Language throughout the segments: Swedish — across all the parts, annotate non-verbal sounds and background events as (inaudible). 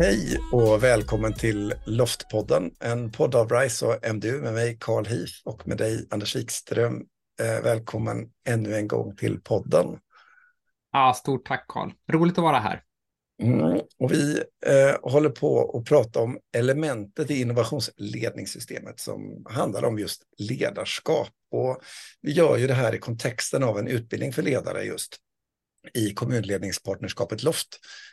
Hej och välkommen till Loftpodden, en podd av RISE och MDU med mig Carl Heath och med dig Anders Wikström. Eh, välkommen ännu en gång till podden. Ja, stort tack Carl. Roligt att vara här. Mm, och vi eh, håller på att prata om elementet i innovationsledningssystemet som handlar om just ledarskap. Och vi gör ju det här i kontexten av en utbildning för ledare just i kommunledningspartnerskapet LOFT,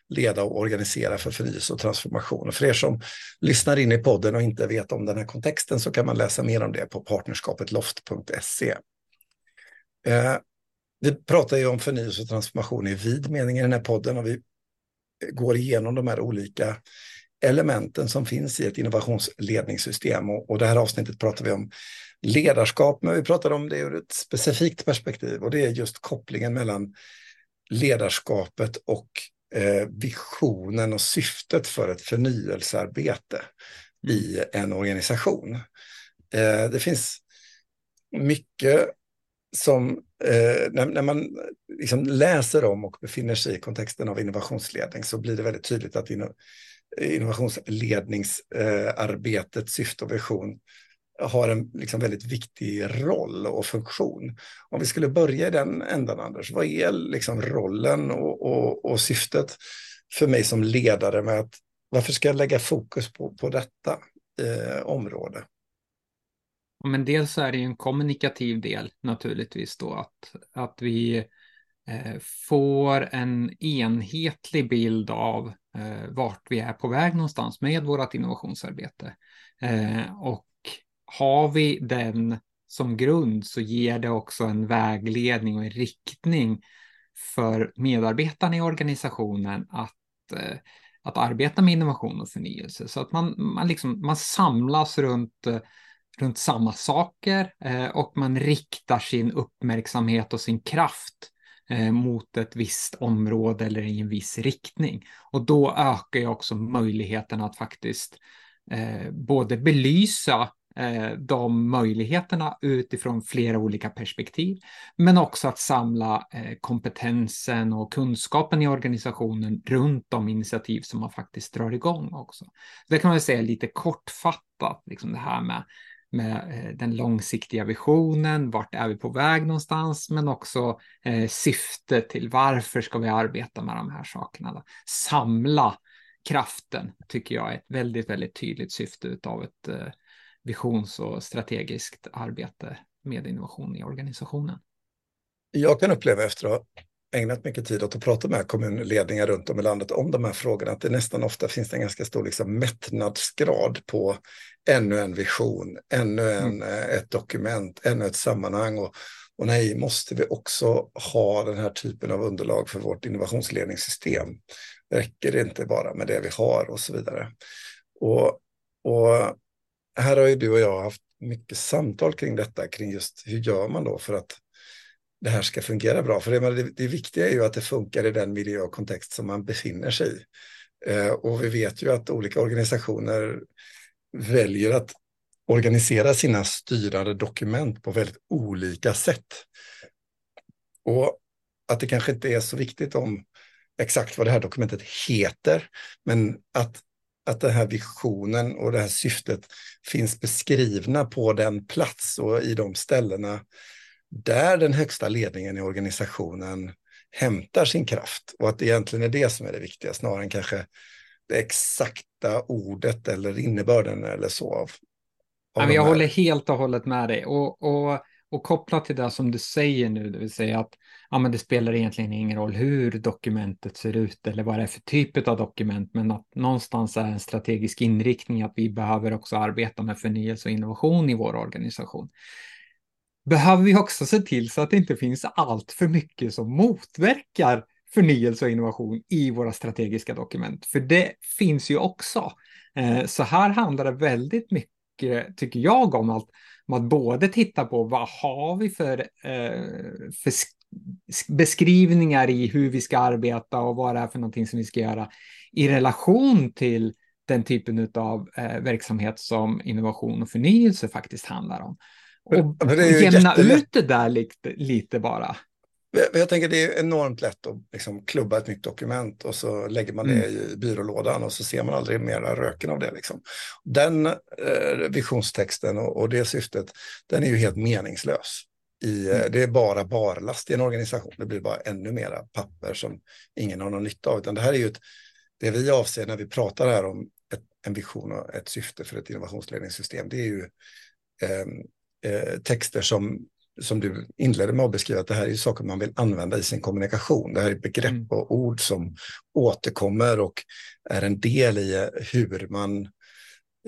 leda och organisera för förnyelse och transformation. Och för er som lyssnar in i podden och inte vet om den här kontexten så kan man läsa mer om det på partnerskapetloft.se. Eh, vi pratar ju om förnyelse och transformation i vid mening i den här podden och vi går igenom de här olika elementen som finns i ett innovationsledningssystem. Och, och det här avsnittet pratar vi om ledarskap, men vi pratar om det ur ett specifikt perspektiv och det är just kopplingen mellan ledarskapet och eh, visionen och syftet för ett förnyelsearbete i en organisation. Eh, det finns mycket som, eh, när, man liksom läser om och befinner sig i kontexten av innovationsledning så blir det väldigt tydligt att innovationsledningsarbetets syfte och vision har en liksom väldigt viktig roll och funktion. Om vi skulle börja i den ändan, Anders, vad är liksom rollen och, och, och syftet för mig som ledare med att varför ska jag lägga fokus på, på detta eh, område? Men dels är det en kommunikativ del naturligtvis då att, att vi eh, får en enhetlig bild av eh, vart vi är på väg någonstans med vårt innovationsarbete. Eh, och har vi den som grund så ger det också en vägledning och en riktning för medarbetarna i organisationen att, eh, att arbeta med innovation och förnyelse. Så att man, man, liksom, man samlas runt, eh, runt samma saker eh, och man riktar sin uppmärksamhet och sin kraft mot ett visst område eller i en viss riktning. Och då ökar ju också möjligheten att faktiskt både belysa Eh, de möjligheterna utifrån flera olika perspektiv, men också att samla eh, kompetensen och kunskapen i organisationen runt de initiativ som man faktiskt drar igång också. Det kan man säga lite kortfattat, liksom det här med med eh, den långsiktiga visionen, vart är vi på väg någonstans, men också eh, syftet till varför ska vi arbeta med de här sakerna. Då? Samla kraften tycker jag är ett väldigt, väldigt tydligt syfte av ett eh, visions och strategiskt arbete med innovation i organisationen. Jag kan uppleva efter att ha ägnat mycket tid åt att prata med kommunledningar runt om i landet om de här frågorna, att det nästan ofta finns en ganska stor liksom, mättnadsgrad på ännu en vision, ännu en, mm. Eh, ett dokument, ännu ett sammanhang. Och, och nej, måste vi också ha den här typen av underlag för vårt innovationsledningssystem? Räcker det inte bara med det vi har och så vidare? Och, och här har ju du och jag haft mycket samtal kring detta, kring just hur gör man då för att det här ska fungera bra. För det, det, det viktiga är ju att det funkar i den miljö och kontext som man befinner sig i. Eh, och vi vet ju att olika organisationer väljer att organisera sina styrande dokument på väldigt olika sätt. Och att det kanske inte är så viktigt om exakt vad det här dokumentet heter, men att att den här visionen och det här syftet finns beskrivna på den plats och i de ställena där den högsta ledningen i organisationen hämtar sin kraft och att det egentligen är det som är det viktiga snarare än kanske det exakta ordet eller innebörden eller så. Av, av jag håller helt och hållet med dig och, och, och kopplat till det som du säger nu, det vill säga att ja, men det spelar egentligen ingen roll hur dokumentet ser ut eller vad det är för typ av dokument, men att någonstans är en strategisk inriktning att vi behöver också arbeta med förnyelse och innovation i vår organisation. Behöver vi också se till så att det inte finns allt för mycket som motverkar förnyelse och innovation i våra strategiska dokument, för det finns ju också. Eh, så här handlar det väldigt mycket, tycker jag, om att, om att både titta på vad har vi för, eh, för beskrivningar i hur vi ska arbeta och vad det är för någonting som vi ska göra i relation till den typen av eh, verksamhet som innovation och förnyelse faktiskt handlar om. Och jämna ut det där lite, lite bara. Jag tänker det är enormt lätt att liksom klubba ett nytt dokument och så lägger man det mm. i byrålådan och så ser man aldrig mera röken av det. Liksom. Den eh, visionstexten och, och, det syftet, den är ju helt meningslös. I, eh, mm. Det är bara barlast i en organisation. Det blir bara ännu mera papper som ingen har någon nytta av. Utan det här är ju ett, det vi avser när vi pratar här om ett, en vision och ett syfte för ett innovationsledningssystem. Det är ju eh, eh, texter som som du inledde med att beskriva, att det här är saker man vill använda i sin kommunikation. Det här är begrepp mm. och ord som återkommer och är en del i hur man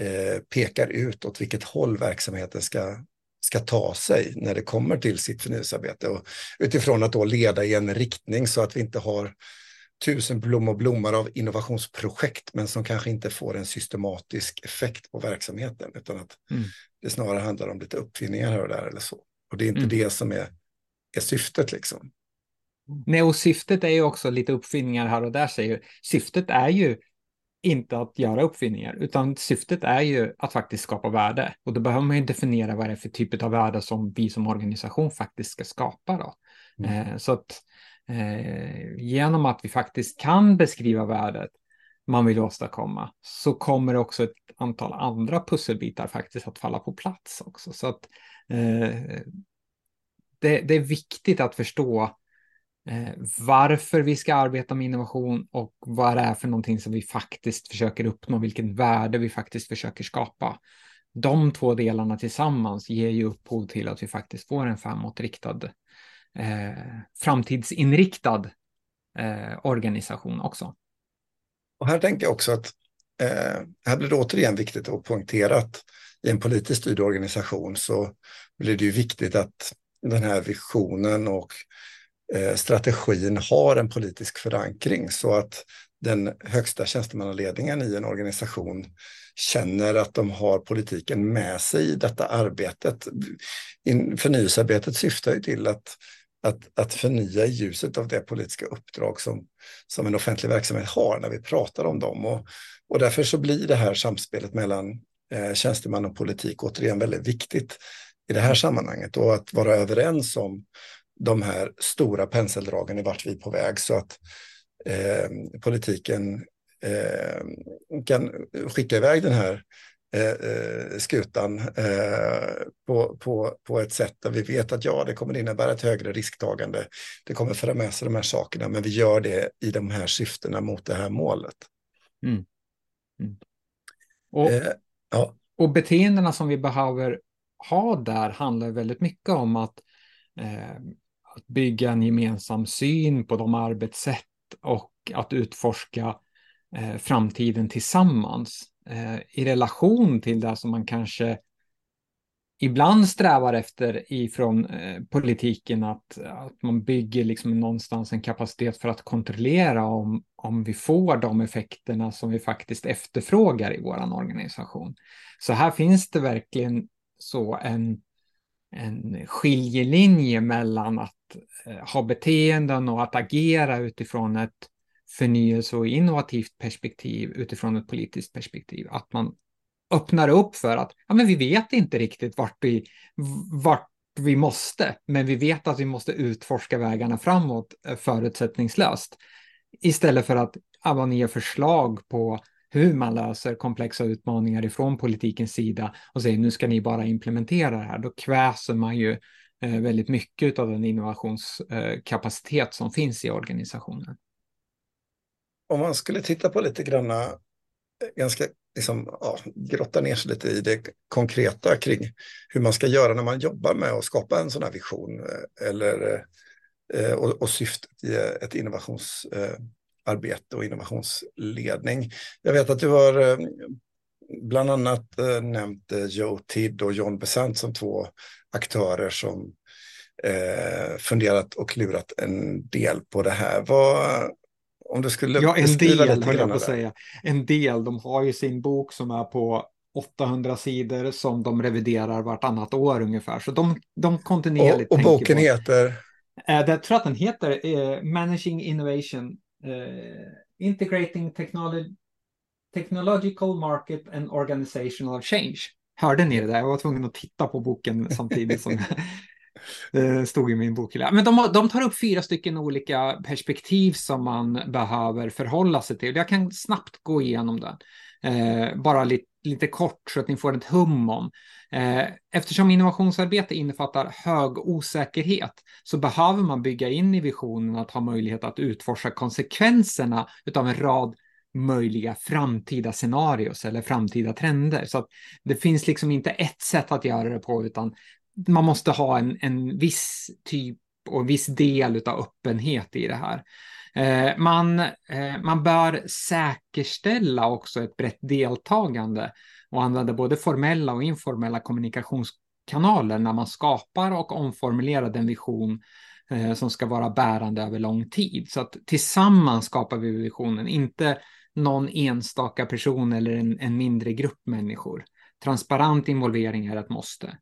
eh, pekar ut åt vilket håll verksamheten ska, ska ta sig när det kommer till sitt förnyelsearbete. Och utifrån att då leda i en riktning så att vi inte har tusen blommor av innovationsprojekt men som kanske inte får en systematisk effekt på verksamheten utan att mm. det snarare handlar om lite uppfinningar här och där eller så. Och det är inte mm. det som är, är syftet liksom. Nej, och syftet är ju också lite uppfinningar här och där säger Syftet är ju inte att göra uppfinningar, utan syftet är ju att faktiskt skapa värde. Och då behöver man ju definiera vad det är för typ av värde som vi som organisation faktiskt ska skapa. Då. Mm. Eh, så att eh, genom att vi faktiskt kan beskriva värdet man vill åstadkomma så kommer också ett antal andra pusselbitar faktiskt att falla på plats också. Så att Eh, det, det, är viktigt att förstå eh, varför vi ska arbeta med innovation och vad det är för någonting som vi faktiskt försöker uppnå, vilket värde vi faktiskt försöker skapa. De två delarna tillsammans ger ju upphov till att vi faktiskt får en framåtriktad, eh, framtidsinriktad eh, organisation också. Och här tänker jag också att eh, här blir det återigen viktigt att poängtera att i en politiskt styrd organisation så blir det ju viktigt att den här visionen och eh, strategin har en politisk förankring så att den högsta tjänstemannaledningen i en organisation känner att de har politiken med sig i detta arbetet. Förnyelsearbetet syftar ju till att, att, att förnya i ljuset av det politiska uppdrag som, som en offentlig verksamhet har när vi pratar om dem. Och, och därför så blir det här samspelet mellan eh, tjänsteman och politik återigen väldigt viktigt i det här sammanhanget och att vara överens om de här stora penseldragen i vart vi är på väg så att eh, politiken eh, kan skicka iväg den här eh, eh skutan eh, på, på, på ett sätt där vi vet att ja, det kommer innebära ett högre risktagande. Det kommer föra med sig de här sakerna, men vi gör det i de här syftena mot det här målet. Mm. Mm. Och eh, Ja. Och beteendena som vi behöver ha där handlar väldigt mycket om att, eh, att bygga en gemensam syn på de arbetssätt och att utforska eh, framtiden tillsammans Eh, i relation till det som man kanske ibland strävar efter ifrån eh, politiken att, att man bygger liksom någonstans en kapacitet för att kontrollera om, om vi får de effekterna som vi faktiskt efterfrågar i vår organisation. Så här finns det verkligen så en, en skiljelinje mellan att eh, ha beteenden och att agera utifrån ett förnyelse och innovativt perspektiv utifrån ett politiskt perspektiv. Att man öppnar upp för att ja, men vi vet inte riktigt vart vi, vart vi måste, men vi vet att vi måste utforska vägarna framåt eh, förutsättningslöst. Istället för att abonnera förslag på hur man löser komplexa utmaningar ifrån politikens sida och säger nu ska ni bara implementera det här. Då kväser man ju eh, väldigt mycket av den innovationskapacitet som finns i organisationen. Om man skulle titta på lite granna, eh, ganska liksom, ja, grotta ner sig lite i det konkreta kring hur man ska göra när man jobbar med att skapa en sån här vision eh, eller, eh, och, och syftet i ett innovationsarbete och innovationsledning. Jag vet att du har bland annat nämnt Joe Tidd och John Besant som två aktörer som funderat och klurat en del på det här. Vad, om du skulle ja, en del, höll jag på att säga. En del, de har ju sin bok som är på 800 sidor som de reviderar vartannat år ungefär. Så de, de kontinuerligt Och, och boken på. heter? Eh, jag tror att den heter eh, Managing Innovation, eh, Integrating Technology, Technological Market and Organizational Change. Hörde ni det där? Jag var tvungen att titta på boken samtidigt som (laughs) (laughs) Eh, stod i min bok. Men de, de tar upp fyra stycken olika perspektiv som man behöver förhålla sig till. Jag kan snabbt gå igenom den. Eh, bara lite, lite kort så att ni får ett hum om. Eh, eftersom innovationsarbete innefattar hög osäkerhet så behöver man bygga in i visionen att ha möjlighet att utforska konsekvenserna av en rad möjliga framtida scenarios eller framtida trender. Så att det finns liksom inte ett sätt att göra det på, utan man måste ha en, en viss typ och en viss del av öppenhet i det här. Eh, man, eh, man bör säkerställa också ett brett deltagande och använda både formella och informella kommunikationskanaler när man skapar och omformulerar den vision eh, som ska vara bärande över lång tid. Så att tillsammans skapar vi visionen, inte någon enstaka person eller en, en mindre grupp människor. Transparent involvering är ett måste.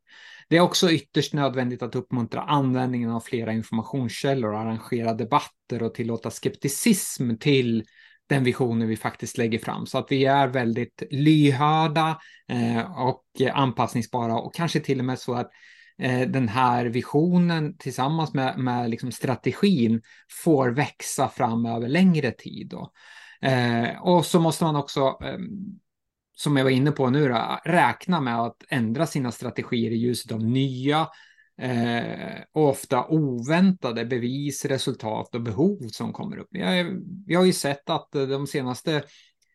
Det är också ytterst nödvändigt att uppmuntra användningen av flera informationskällor, arrangera debatter och tillåta skepticism till den visionen vi faktiskt lägger fram. Så att vi är väldigt lyhörda eh, och anpassningsbara och kanske till och med så att eh, den här visionen tillsammans med, med liksom strategin får växa fram över längre tid. Då. Eh, och så måste man också ehm, som jag var inne på nu, då, räkna med att ändra sina strategier i ljuset av nya eh, och ofta oväntade bevis, resultat och behov som kommer upp. Jag, vi har ju sett att de senaste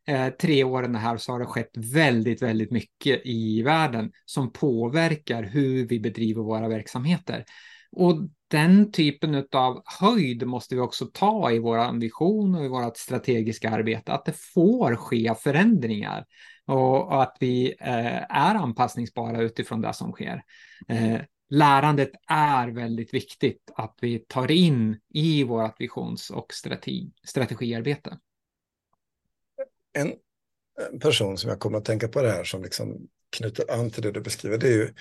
eh, tre åren här så har det skett väldigt, väldigt mycket i världen som påverkar hur vi bedriver våra verksamheter. Och den typen av höjd måste vi också ta i vår ambition och i vårt strategiska arbete, att det får ske förändringar och att vi eh, är anpassningsbara utifrån det som sker. Eh, lärandet är väldigt viktigt att vi tar in i vårt visions och strategi, strategiarbete. En person som jag kommer att tänka på det här som liksom knyter an till det du beskriver, det är ju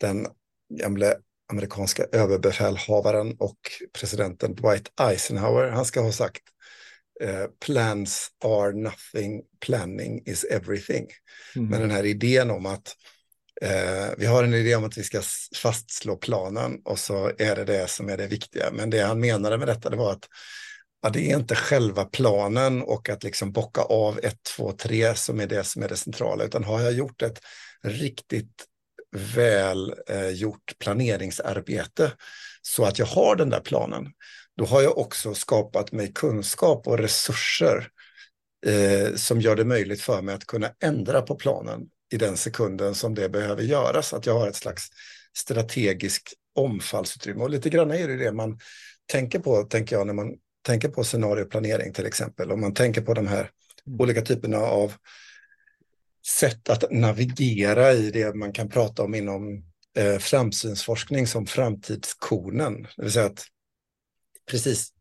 den gamle amerikanska överbefälhavaren och presidenten Dwight Eisenhower. Han ska ha sagt Eh, plans are nothing, planning is everything. Mm. Men den här idén om att eh, vi har en idé om att vi ska fastslå planen och så är det det som är det viktiga. Men det han menade med detta det var att ja, det är inte själva planen och att liksom bocka av 1, 2, 3 som är det som är det centrala, utan har jag gjort ett riktigt väl eh, gjort planeringsarbete så att jag har den där planen, då har jag också skapat mig kunskap och resurser eh, som gör det möjligt för mig att kunna ändra på planen i den sekunden som det behöver göras. Att jag har ett slags strategiskt omfallsutrymme. Och lite grann är det det man tänker på, tänker jag, när man tänker på scenarioplanering till exempel. Om man tänker på de här mm. olika typerna av sätt att navigera i det man kan prata om inom eh, framsynsforskning som framtidskonen. Det vill säga att precis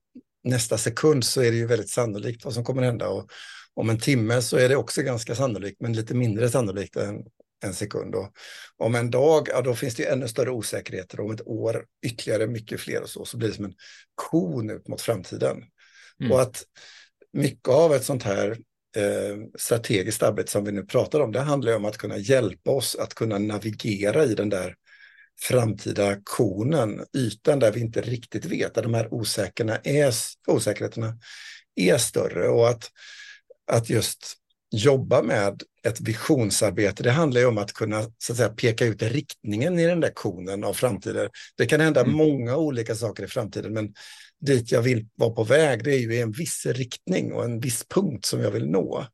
nästa sekund så är det ju väldigt sannolikt vad som kommer hända. Och om en timme så är det också ganska sannolikt, men lite mindre sannolikt än en sekund. Och om en dag, ja, då finns det ännu större osäkerheter. Om ett år ytterligare mycket fler och så, så blir det som en kon ut mot framtiden. Mm. Och att mycket av ett sånt här eh, strategiskt arbete som vi nu pratar om, det handlar om att kunna hjälpa oss att kunna navigera i den där framtida konen, ytan där vi inte riktigt vet, där de här är, osäkerheterna är större och att, att just jobba med ett visionsarbete, det handlar ju om att kunna så att säga, peka ut riktningen i den där konen av framtiden. Det kan hända mm. många olika saker i framtiden, men dit jag vill vara på väg, det är ju en viss riktning och en viss punkt som jag vill nå.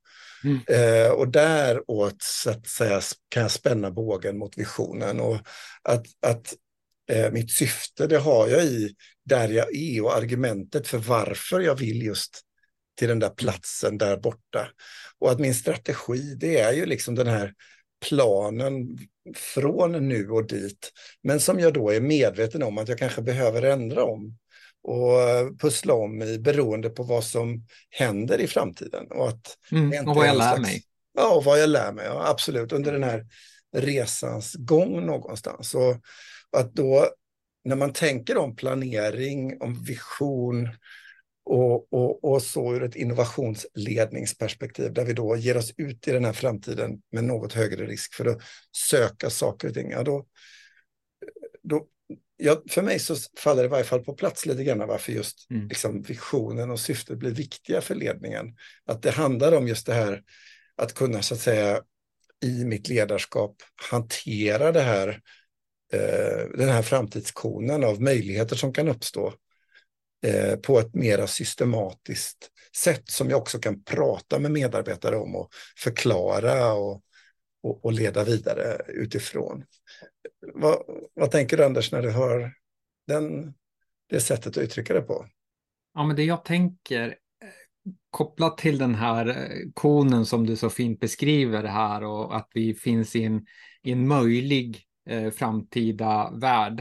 Mm. Eh, och däråt så att säga, kan jag spänna bågen mot visionen. Och att, att eh, mitt syfte, det har jag i där jag är och argumentet för varför jag vill just till den där platsen där borta. Och att min strategi, det är ju liksom den här planen från nu och dit, men som jag då är medveten om att jag kanske behöver ändra om och pussla om i beroende på vad som händer i framtiden. Och, att mm, och vad jag lär slags, mig. Ja, och vad jag lär mig, ja, absolut, under den här resans gång någonstans. Och att då, när man tänker om planering, om vision och, och, och så ur ett innovationsledningsperspektiv, där vi då ger oss ut i den här framtiden med något högre risk för att söka saker och ting, ja, då, då ja, för mig så faller det i varje fall på plats lite grann varför just Mm. liksom, visionen och syftet blir viktiga för ledningen. Att det handlar om just det här att kunna så att säga i mitt ledarskap hantera det här, eh, den här framtidskonen av möjligheter som kan uppstå eh, på ett mera systematiskt sätt som jag också kan prata med medarbetare om och förklara och, och, och leda vidare utifrån. Vad, vad tänker du Anders när du hör den, det sättet att uttrycka det på? Ja, men det jag tänker eh, kopplat till den här eh, konen som du så fint beskriver här och att vi finns i en, i en möjlig eh, framtida värld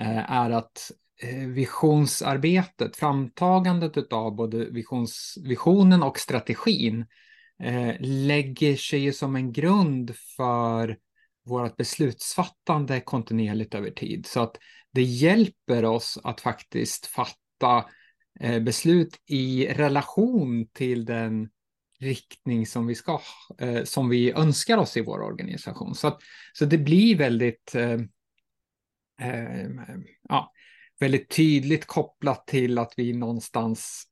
eh, är att eh, visionsarbetet, framtagandet av både visions, visionen och strategin eh, lägger sig ju som en grund för vårt beslutsfattande kontinuerligt över tid. Så att det hjälper oss att faktiskt fatta eh, beslut i relation till den riktning som vi ska, eh, som vi önskar oss i vår organisation. Så, att, så det blir väldigt, eh, eh, ja, väldigt tydligt kopplat till att vi någonstans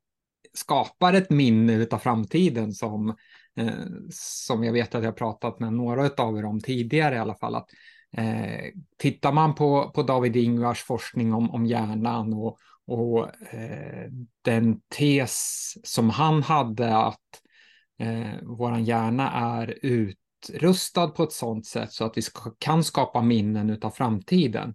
skapar ett minne av framtiden som, eh, som jag vet att jag pratat med några av er om tidigare i alla fall. Att, eh, tittar man på, på David Ingvars forskning om, om hjärnan och, och eh, den tes som han hade att eh, vår hjärna är utrustad på ett sådant sätt så att vi ska, kan skapa minnen av framtiden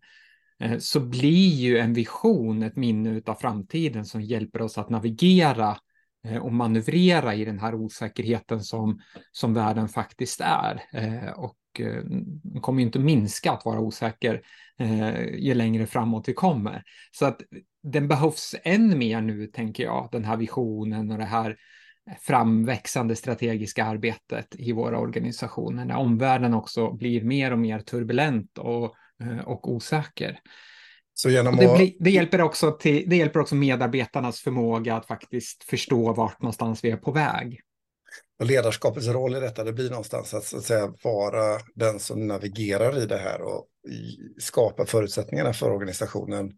eh, så blir ju en vision ett minne av framtiden som hjälper oss att navigera eh, Eh, och manövrera i den här osäkerheten som, som världen faktiskt är. Eh, och eh, den kommer ju inte minska att vara osäker ju längre framåt vi kommer. Så att den behövs än mer nu, tänker jag, den här visionen och det här framväxande strategiska arbetet i våra organisationer, när omvärlden också blir mer och mer turbulent och, och osäker. Det, blir, det, hjälper också till, det hjälper också medarbetarnas förmåga att faktiskt förstå vart någonstans vi är på väg. Och ledarskapets roll i detta, det blir någonstans att, så att säga, vara den som navigerar i det här och skapa förutsättningarna för organisationen.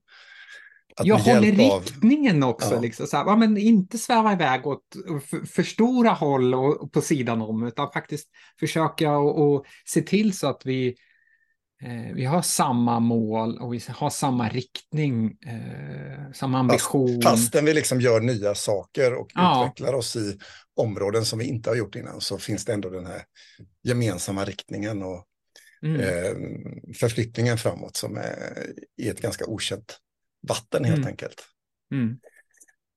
Att jag håller riktningen också, ja. liksom, så här, ja, men inte sväva iväg åt för, för stora håll och, och, på sidan om, utan faktiskt försöka och, och se till så att vi, vi har samma mål och vi har samma riktning, eh, samma ambition. Fast, fastän vi liksom gör nya saker och ja. utvecklar oss i områden som vi inte har gjort innan så finns det ändå den här gemensamma riktningen och mm. eh, förflyttningen framåt som är i ett ganska okänt vatten helt mm. enkelt. Mm.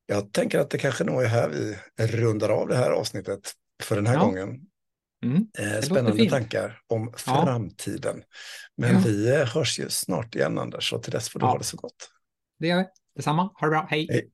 Jag tänker att det kanske nog är här vi rundar av det här avsnittet för den här ja. gången. Mm. Eh, spännande tankar om framtiden. Men ja. vi hörs ju snart igen Anders och till dess får du ja. ha det så gott. Det gör vi. Detsamma. Ha det bra. Hej. Hej.